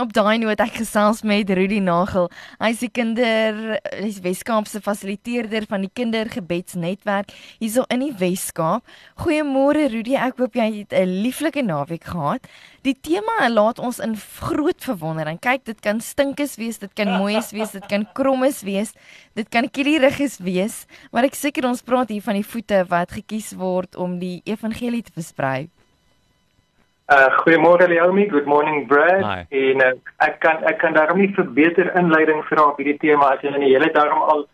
op daai noot ek gesels met Rudy Nagel. Hy's die kinder hy's Weskaapse fasiliteerder van die kindergebedsnetwerk hierso in die Weskaap. Goeiemôre Rudy, ek hoop jy het 'n lieflike naweek gehad. Die tema laat ons in groot verwondering. Kyk, dit kan stinkes wees, dit kan mooies wees, dit kan krommes wees, dit kan kieleriges wees, maar ek seker ons praat hier van die voete wat gekies word om die evangelie te versprei. Uh goeiemôre Leomi, good morning Brad. Hi. En uh, ek kan ek kan daarom nie vir beter inleiding vra op hierdie tema as jy in die hele daarom al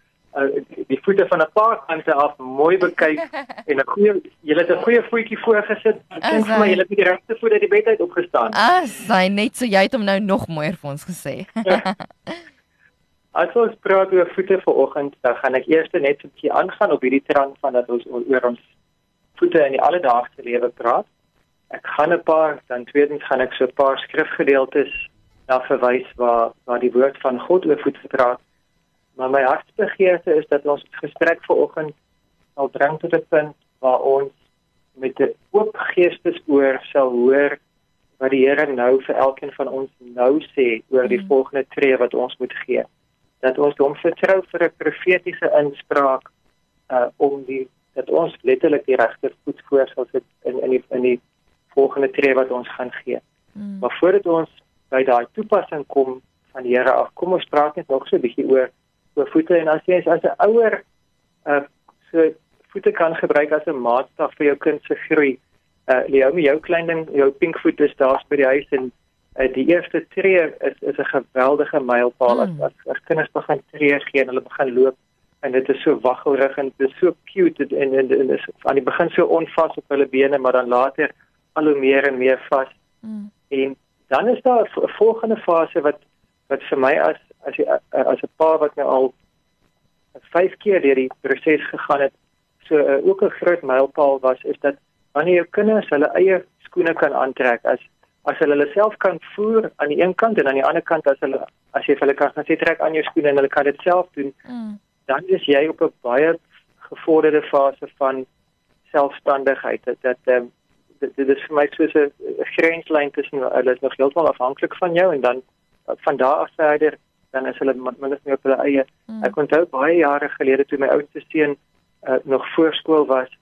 uh, die voete van 'n paar kante af mooi bekyk en 'n goeie jy het 'n goeie voetjie voorgesit. Ek dink vir my jy het die regte voet uit die bed uit opgestaan. As hy net so jy het hom nou nog mooier vir ons gesê. As ons praat oor voete vanoggend, dan gaan ek eers net 'n bietjie aangaan op hierdie trant van dat ons oor ons voete in die alledaagse lewe praat ek gaan 'n paar dan tweedens gaan ek so 'n paar skrifgedeeltes na verwys waar waar die woord van God oor voet praat. Maar my hartsbegeerte is dat ons gesprek vanoggend sal bring tot 'n punt waar ons met 'n oop geestesoor sal hoor wat die Here nou vir elkeen van ons nou sê oor die mm. volgende tree wat ons moet gee. Dat ons hom vertrou vir 'n profetiese inspraak uh om die dat ons letterlik die regter voet voor sal sit in in die in die volgende tree wat ons gaan gee. Mm. Maar voordat ons by daai toepassing kom van die Here af, kom ons praat net nog so 'n bietjie oor oor voete en as jy as 'n ouer uh so voete kan gebruik as 'n maatstaf vir jou kind se groei. Uh Leo, jou klein ding, jou pink voet is daar by die huis en uh, die eerste tree is is 'n geweldige mylpaal mm. as, as as kinders begin tree gee en hulle begin loop en dit is so waggelrig en dit is so cute en en, en, en is aan die begin so onvas op hulle bene maar dan later al hoe meer en meer vas. Mm. En dan is daar 'n volgende fase wat wat vir my as as as 'n pa wat nou al 5 keer deur die proses gegaan het, so uh, ook 'n groot mylpaal was is dat wanneer jou kinders hulle eie skoene kan aantrek as as hulle hulle self kan voer aan die een kant en aan die ander kant as hulle as jy vir hulle kan sê trek aan jou skoene en hulle kan dit self doen, mm. dan is jy op 'n baie gevorderde fase van selfstandigheid dat dat um, dit, dit is vir my soos 'n grenslyn tussen hulle is nog heeltemal afhanklik van jou en dan van daar af verder dan is hulle minstens nie op hulle eie. Mm. Ek onthou baie jare gelede toe my oudste seun uh, nog voorskool was,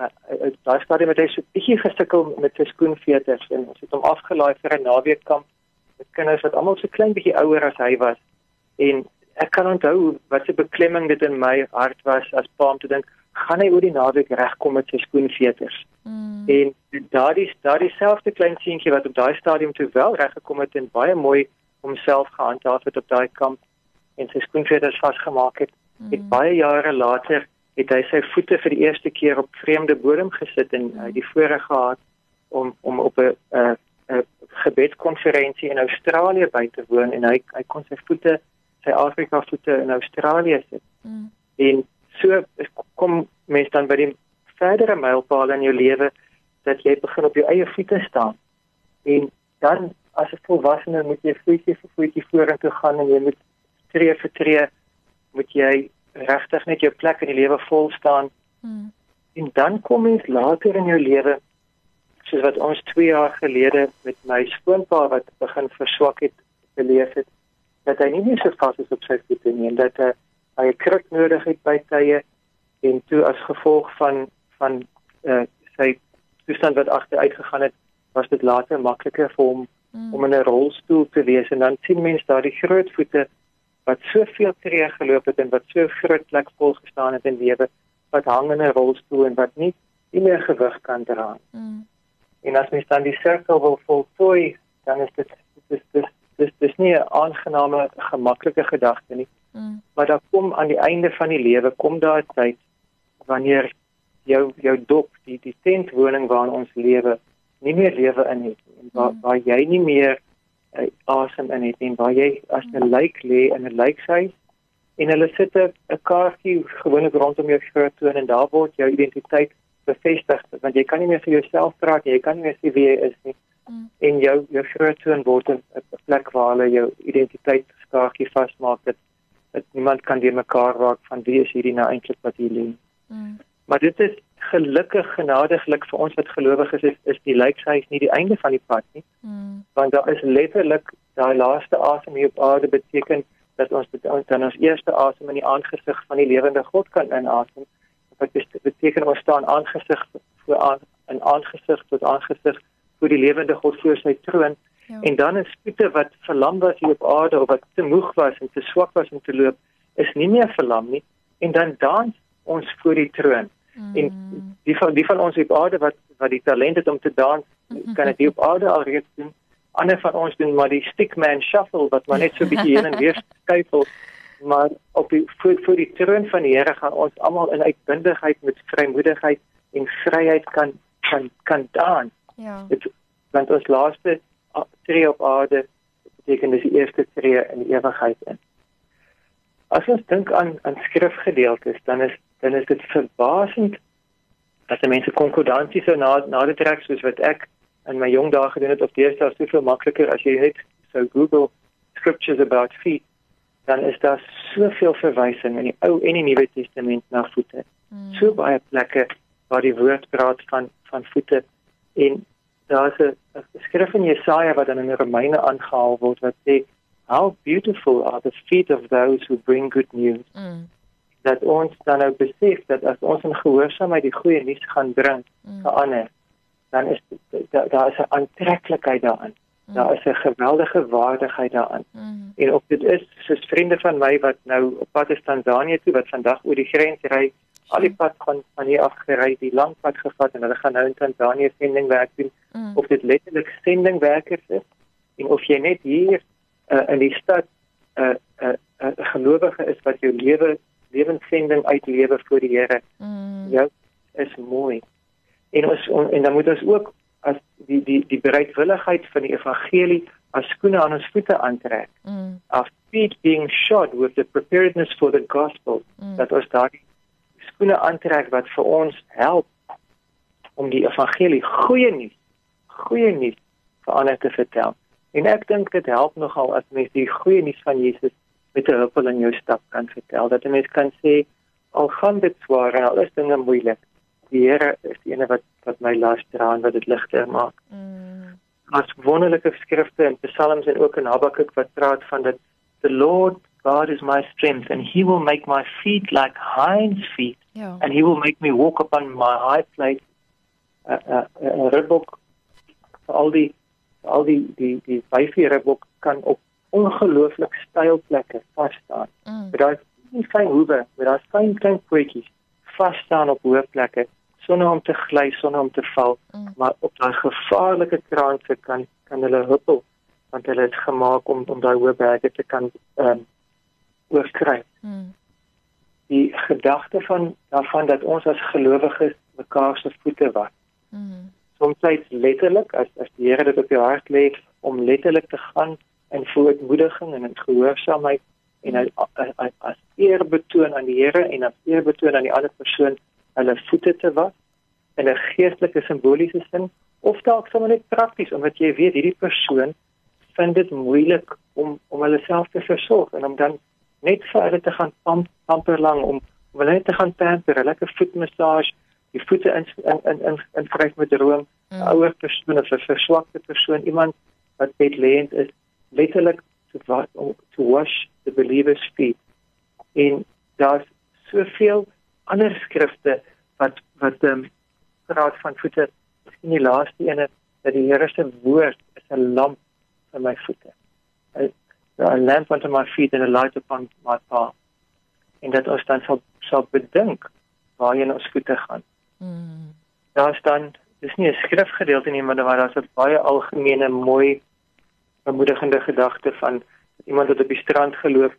uh, uh, daai stadium het hy so bietjie gesukkel met sy skoenveters en ons het hom afgelaai vir 'n naweekkamp met kinders wat almal so klein bietjie ouer as hy was. En ek kan onthou wat 'n beklemming dit in my hart was as pa om te dink, gaan hy oor die naweek regkom met sy skoenveters? Mm. En daardie daardie selfde klein seentjie wat op daai stadium toe wel reg gekom het en baie mooi homself gehandhaaf het op daai kamp en sy skoenveters vasgemaak het, mm. het baie jare later het hy sy voete vir die eerste keer op vreemde bodem gesit en hy mm. die voorreg gehad om om op 'n 'n gebedskonferensie in Australië by te woon en hy hy kon sy voete sy Afrika voete in Australië sit. Mm. En so kom mens dan by die verdere mylpaal in jou lewe dat jy begin op jou eie voete staan. En dan as 'n volwassene moet jy voetjie vir voetjie vorentoe gaan en jy moet tree vir tree moet jy regtig net jou plek in die lewe vol staan. Hmm. En dan kom jy later in jou lewe soos wat ons 2 jaar gelede met my skoonpa wat begin verswak het beleef het dat hy nie meer so vas is op sy voete nie en dat hy 'n kruk nodig het by tye en toe as gevolg van van uh, sy toestand wat agteruit gegaan het, was dit later makliker vir hom mm. om in 'n rolstoel te wees en dan sien mens daai groot voete wat soveel tree geloop het en wat so groot plek vol gestaan het in lewe wat hang in 'n rolstoel en wat nie nie meer gewig kan dra. Mm. En as mens dan die sirkel wil voltooi, dan is dit dis dis dis dis nie 'n aangename gemaklike gedagte nie. Mm. Maar dan kom aan die einde van die lewe kom daar 'n tyd wanneer jou jou dop die die tentwoning waarin ons lewe nie meer lewe in het en waar mm. waar jy nie meer uh, asem in het en waar jy as 'n lijk lê in 'n lijkhuis en hulle sit 'n kaartjie gewoonlik rondom jou skrotoon en daar word jou identiteit bevestig want jy kan nie meer vir jouself praat jy kan nie meer sê wie jy is nie mm. en jou jou grootsoon word 'n plek waar hulle jou identiteit skaartjie vasmaak dat dat niemand kan deur mekaar raak van wie is hierdie nou eintlik wat hier lê. Mm. Maar dit is gelukkig genadiglik vir ons wat gelowiges is, is die lykshuis nie die einde van die pad nie. Mm. Want daar is letterlik daai laaste asem hier op aarde beteken dat ons dan ons eerste asem in die aangesig van die lewende God kan inasem. Wat beteken ons staan aangesig voor aan in aangesig tot aangesig voor die lewende God voor sy troon. Ja. En dan is spoete wat verlam was hier op aarde of wat te moeg was en te swak was om te loop, is nie meer verlam nie en dan dans ons voor die troon. Mm. En die van die van ons op aarde wat wat die talent het om te dans, kan dit op aarde alreeds doen ander van ons doen maar die stickman shuffle wat maar net so 'n bietjie heen en weer skuifel maar op die voor, voor die troon van die Here gaan ons almal in uitbundigheid met vrymoedigheid en vryheid kan kan kan dans. Ja. Dit want ons laaste tree op aarde beteken dis die eerste tree in die ewigheid in. As ons dink aan aan skrifgedeeltes dan is dan is dit verbasend as mense konkordansies so na na die trek soos wat ek in my jong dae gedoen het of deesdae soveel makliker as jy net so Google scriptures about feet dan is daar soveel verwysing in die Ou en die Nuwe Testament na voete. Mm. So baie plekke waar die woord praat van van voete en daar's 'n skrif in Jesaja wat dan in Romeine aangehaal word wat sê how beautiful are the feet of those who bring good news. Mm. Dat ons dan nou besef dat as ons in gehoorsaamheid die goeie nuus gaan bring mm. vir ander dan is daar da is 'n aantreklikheid daarin. Mm. Daar is 'n geweldige waardigheid daarin. Mm. En of dit is soos vriende van my wat nou op pad is Tanzanië toe wat vandag oor die grens ry, al die pad van van hier af gery, die lang pad gevat en hulle gaan nou in Tanzanië sendingwerk doen. Mm. Of dit letterlik sendingwerkers is en of jy net hier uh, in die stad 'n uh, 'n uh, 'n uh, gelowige is wat jou lewe lewenssending uitlewe vir die Here. Mm. Jou is mooi en ons on, en dan moet ons ook as die die die bereidwilligheid van die evangelie as skoene aan ons voete aantrek. Mm. Our feet being shod with the preparedness for the gospel. Mm. Dat ons daardie skoene aantrek wat vir ons help om die evangelie goeie nuus, goeie nuus vir ander te vertel. En ek dink dit help nogal as mens die goeie nuus van Jesus met 'n huppel in jou stap kan vertel. Dat 'n mens kan sê al gaan dit swaar en al is dinge moeilik, die Here is die ene wat wat my las dra en wat dit ligter maak. Mm. As wonderlike skrifte in Psalms en ook in Habakuk wat praat van dat the Lord God is my strength and he will make my feet like hinds feet yeah. and he will make me walk upon my high place. 'n uh, uh, uh, ribbok al die al die die die vyfie ribbok kan op ongelooflik styl plekke vas staan. Mm. Met daai fyn hoewe, met daai fyn klein pootjies vas staan op hoë plekke sonder om te gly, sonder om te val, mm. maar op daai gevaarlike kraanse kan kan hulle huppel want hulle het gemaak om om daai hoë berge te kan ehm um, oorskry. Mm. Die gedagte van daarvan dat ons as gelowiges mekaar se voete was. Mm. Soms letterlik as as die Here dit op jou hart lê om letterlik te gaan in voortmoediging en in gehoorsaamheid en as as eer betoon aan die Here en as eer betoon aan die ander persoon hulle voete te was in 'n geestelike simboliese sin of dalk sommer net prakties omdat jy weet hierdie persoon vind dit moeilik om om hulle self te versorg en om dan net vir hulle te gaan pamp, pamper lang om om hulle te gaan pamper, 'n lekker voetmassage, die voete in in in in, in vryf met room, 'n mm. ouer persoon of 'n verswakte persoon, iemand wat bedlêend is, letterlik to wash, to wash the believer's feet. En daar's soveel ander skrifte wat wat ehm um, praat van voete. Miskien die laaste ene dat die Here se woord is 'n lamp vir my voete. 'n lamp unto my feet and a light upon my path. En dat ons dan sal sal bedink waar jy ons voete gaan. Mm. Daar staan dis nie 'n skrifgedeelte nie, maar daar's 'n baie algemene mooi bemoedigende gedagte van iemand wat op die strand geloop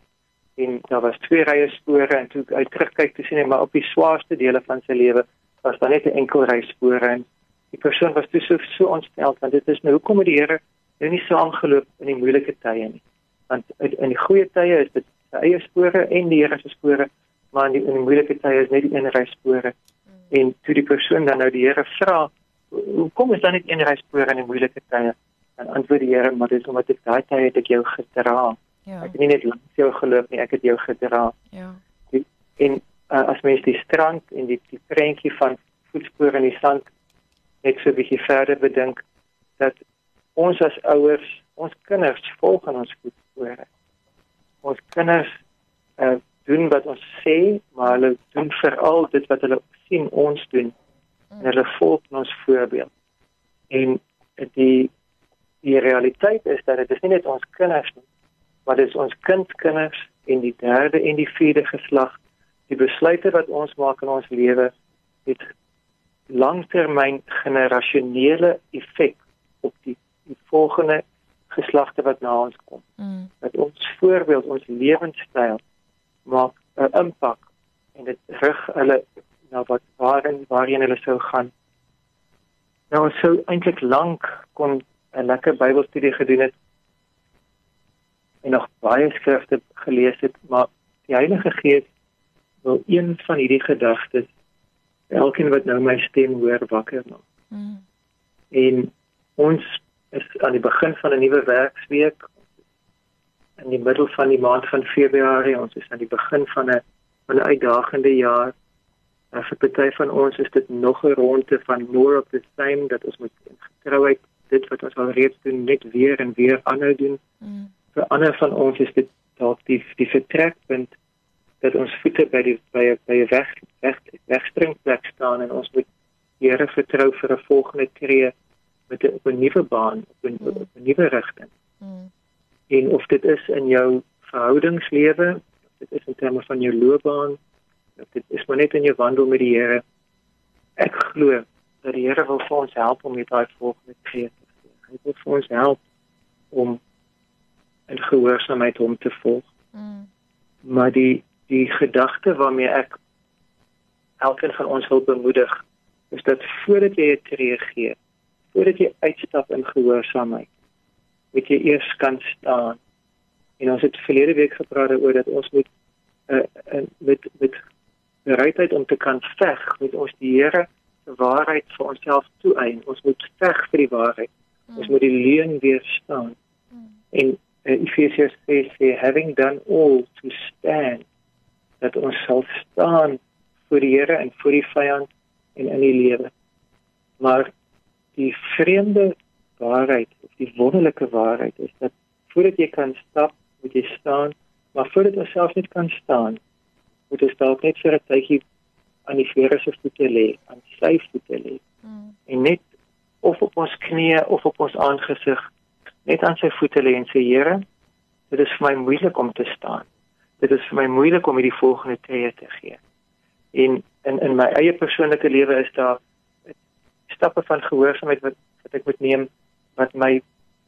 en daar was twee rye spore en toe uit terugkyk te sien hy maar op die swaarste dele van sy lewe was daar net 'n enkel ry spore en die persoon was toe so so ontstel want dit is nou hoekom het die Here nou nie saamgeloop in die moeilike tye nie want in die goeie tye is dit sy eie spore en die Here se spore maar in die, in die moeilike tye is net die een ry spore mm. en toe die persoon dan nou die Here vra Hoekom is dan net een reispoor in die moeilike tye? En antwoord die Here, maar dis omdat ek daai tye het ek jou gedra. Ja. Ek het nie net langs jou geloop nie, ek het jou gedra. Ja. En uh, as mens die strand en die die prentjie van voetspore in die sand net so 'n bietjie verder bedink dat ons as ouers, ons kinders volg in ons voetspore. Ons kinders uh, doen wat ons sê, maar hulle doen veral dit wat hulle sien ons doen. En hulle volg ons voorbeeld. En die die realiteit is dat dit is nie net ons kinders nie, maar dit is ons kindkinders en die derde en die vierde geslag. Die besluite wat ons maak in ons lewe het langtermyn generasionele effek op die, die volgende geslagte wat na ons kom. Mm. Dat ons voorbeeld, ons lewenstyl maak 'n impak en dit rig hulle na wat waarin waarheen hulle sou gaan. Nou ons sou eintlik lank kon 'n lekker Bybelstudie gedoen het en nog baie skrifte gelees het, maar die Heilige Gees wil een van hierdie gedagtes elkeen wat nou my stem hoor wakker maak. Mm. En ons is aan die begin van 'n nuwe werksweek in die middel van die maand van Februarie. Ons is aan die begin van 'n van 'n uitdagende jaar. En vir party van ons is dit nog 'n ronde van more of the same dat ons moet getrouheid dit wat ons al reeds doen net weer en weer aanhou doen. Mm. Vir ander van ons is dit dalk die die vertrekpunt dat ons voete by die by by 'n weg weg wegspringplek staan en ons moet Here vertrou vir 'n volgende tree met 'n op 'n nuwe baan, op 'n op 'n nuwe rigting. Mm. En of dit is in jou verhoudingslewe, dit is in terme van jou loopbaan, of dit is maar net in jou wandel met die Here. Ek glo dat die Here wil vir ons help om met daai volgende tree te gee. Hy wil vir ons help om in gehoorsaamheid hom te volg. Mm. Maar die die gedagte waarmee ek elkeen van ons wil bemoedig, is dat voordat jy 'n tree gee, voordat jy uitstap in gehoorsaamheid, moet jy eers kan staan. En ons het verlede week gepraat oor dat ons moet uh, uh, met met bereidheid om te kan veg met ons die Here se waarheid vir onsself toeëien. Ons moet veg vir die waarheid. Ons moet die leuen weerstaan. En uh, Efesiërs sê sê having done all to stand dat ons sal staan vir die Here en vir die vyand en in die lewe. Maar die vreemde waarheid of die wonderlike waarheid is dat voordat jy kan stap, moet jy staan, maar voordat jy self net kan staan, moet jy dalk net vir 'n tydjie aan die Here se voete lê, aan sy voete lê Mm. en net of op ons knieë of op ons aangesig net aan sy voete lê en sê Here, dit is vir my moeilik om te staan. Dit is vir my moeilik om hierdie volgende tree te gee. En in in my eie persoonlike lewe is daar stappe van gehoorsaamheid wat wat ek moet neem wat my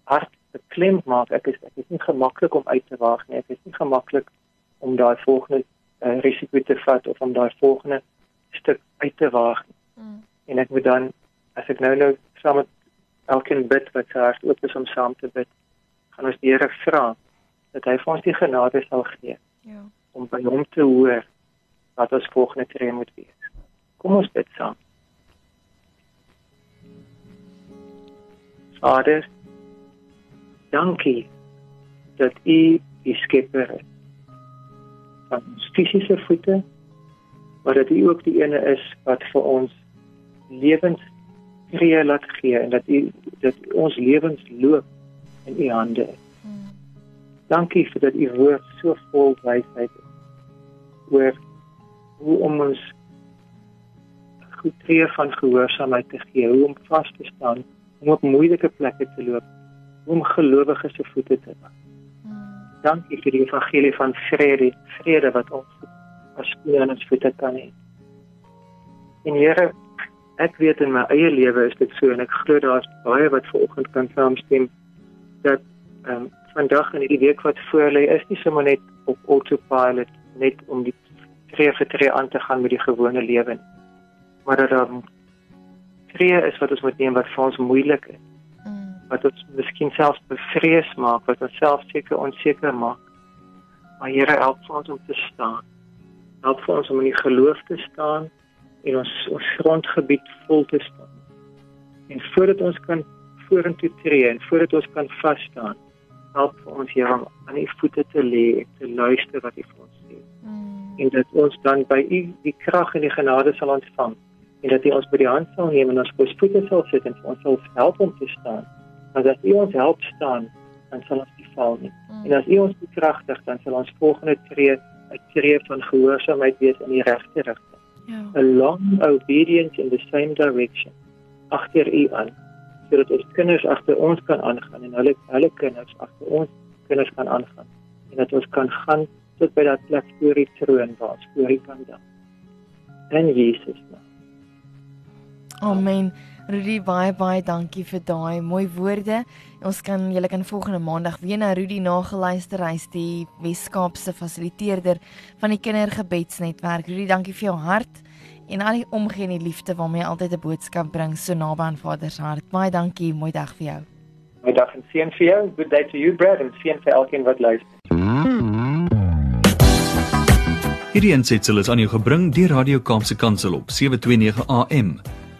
hart beklem maak. Ek is ek is nie gemaklik om uit te waag nie. Ek is nie gemaklik om daai volgende uh, risiko te vat of om daai volgende stuk uit te waag nie Mm. en ek moet dan as ek nou nou saam met elkeen bid wat sy hart oop is om saam te bid, gaan ons die Here vra dat hy vir ons die genade sal gee Ja. om by hom te hoor wat ons volgende tree moet wees. Kom ons bid saam. Vader, dankie dat U die skepper is van ons fisiese voete, maar dat U ook die ene is wat vir ons lewens tree laat gee en dat U dat ons lewens loop in U hande is. Mm. Dankie vir dat U woord so vol wysheid is oor hoe om ons goed tree van gehoorsaamheid te gee, hoe om vas te staan, om op moeilike plekke te loop, om gelowiges se voete te was. Mm. Dankie vir die evangelie van vrede, vrede wat ons as skoene aan ons voete kan hê. En Here, ek weet in my eie lewe is dit so en ek glo daar's baie wat vanoggend kan saamstem dat ehm um, vandag en hierdie week wat voor lê is nie sommer net op autopilot net om die tree vir tree aan te gaan met die gewone lewe nie. Maar dat daar tree is wat ons moet neem wat vir ons moeilik is Mm. wat ons miskien selfs bevrees maak, wat ons self seker onseker maak. Maar Here help ons om te staan. Help ons om in die geloof te staan en ons ons grondgebied vol te staan. En voordat ons kan vorentoe tree en voordat ons kan vas staan, help ons Here om aan u voete te lê en te luister wat u vir ons sê. Mm. En dat ons dan by u die krag en die genade sal ontvang en dat u ons by die hand sal neem en ons op voete sal sit en ons sal help om te staan. Want as u ons help staan, dan sal ons nie val nie. Mm. En as u ons bekragtig, dan sal ons volgende tree 'n tree van gehoorsaamheid wees in die regte rigting. Ja. A long obedience in the same direction. Agter u aan sodat ons kinders agter ons kan aangaan en hulle hulle kinders agter ons kinders kan aangaan en dat ons kan gaan tot by dat plek voor die troon waar ons voor U kan dan. En Jesus naam. Amen. Rudy baie baie dankie vir daai mooi woorde. Ons kan julle kan volgende maandag weer na Rudy nageluister. Hy's die Weskaapse fasiliteerder van die Kindergebedsnetwerk. Rudy, dankie vir jou hart en al die omgee en die liefde waarmee jy altyd 'n boodskap bring so naby aan Vader se hart. Baie dankie, mooi dag vir jou. Mooi dag en seën vir jou. Good day to you, Brad, en seën vir elkeen wat luister. Hierdie ensitsel is aan jou gebring deur Radio Kaapse Kansel op 729 AM.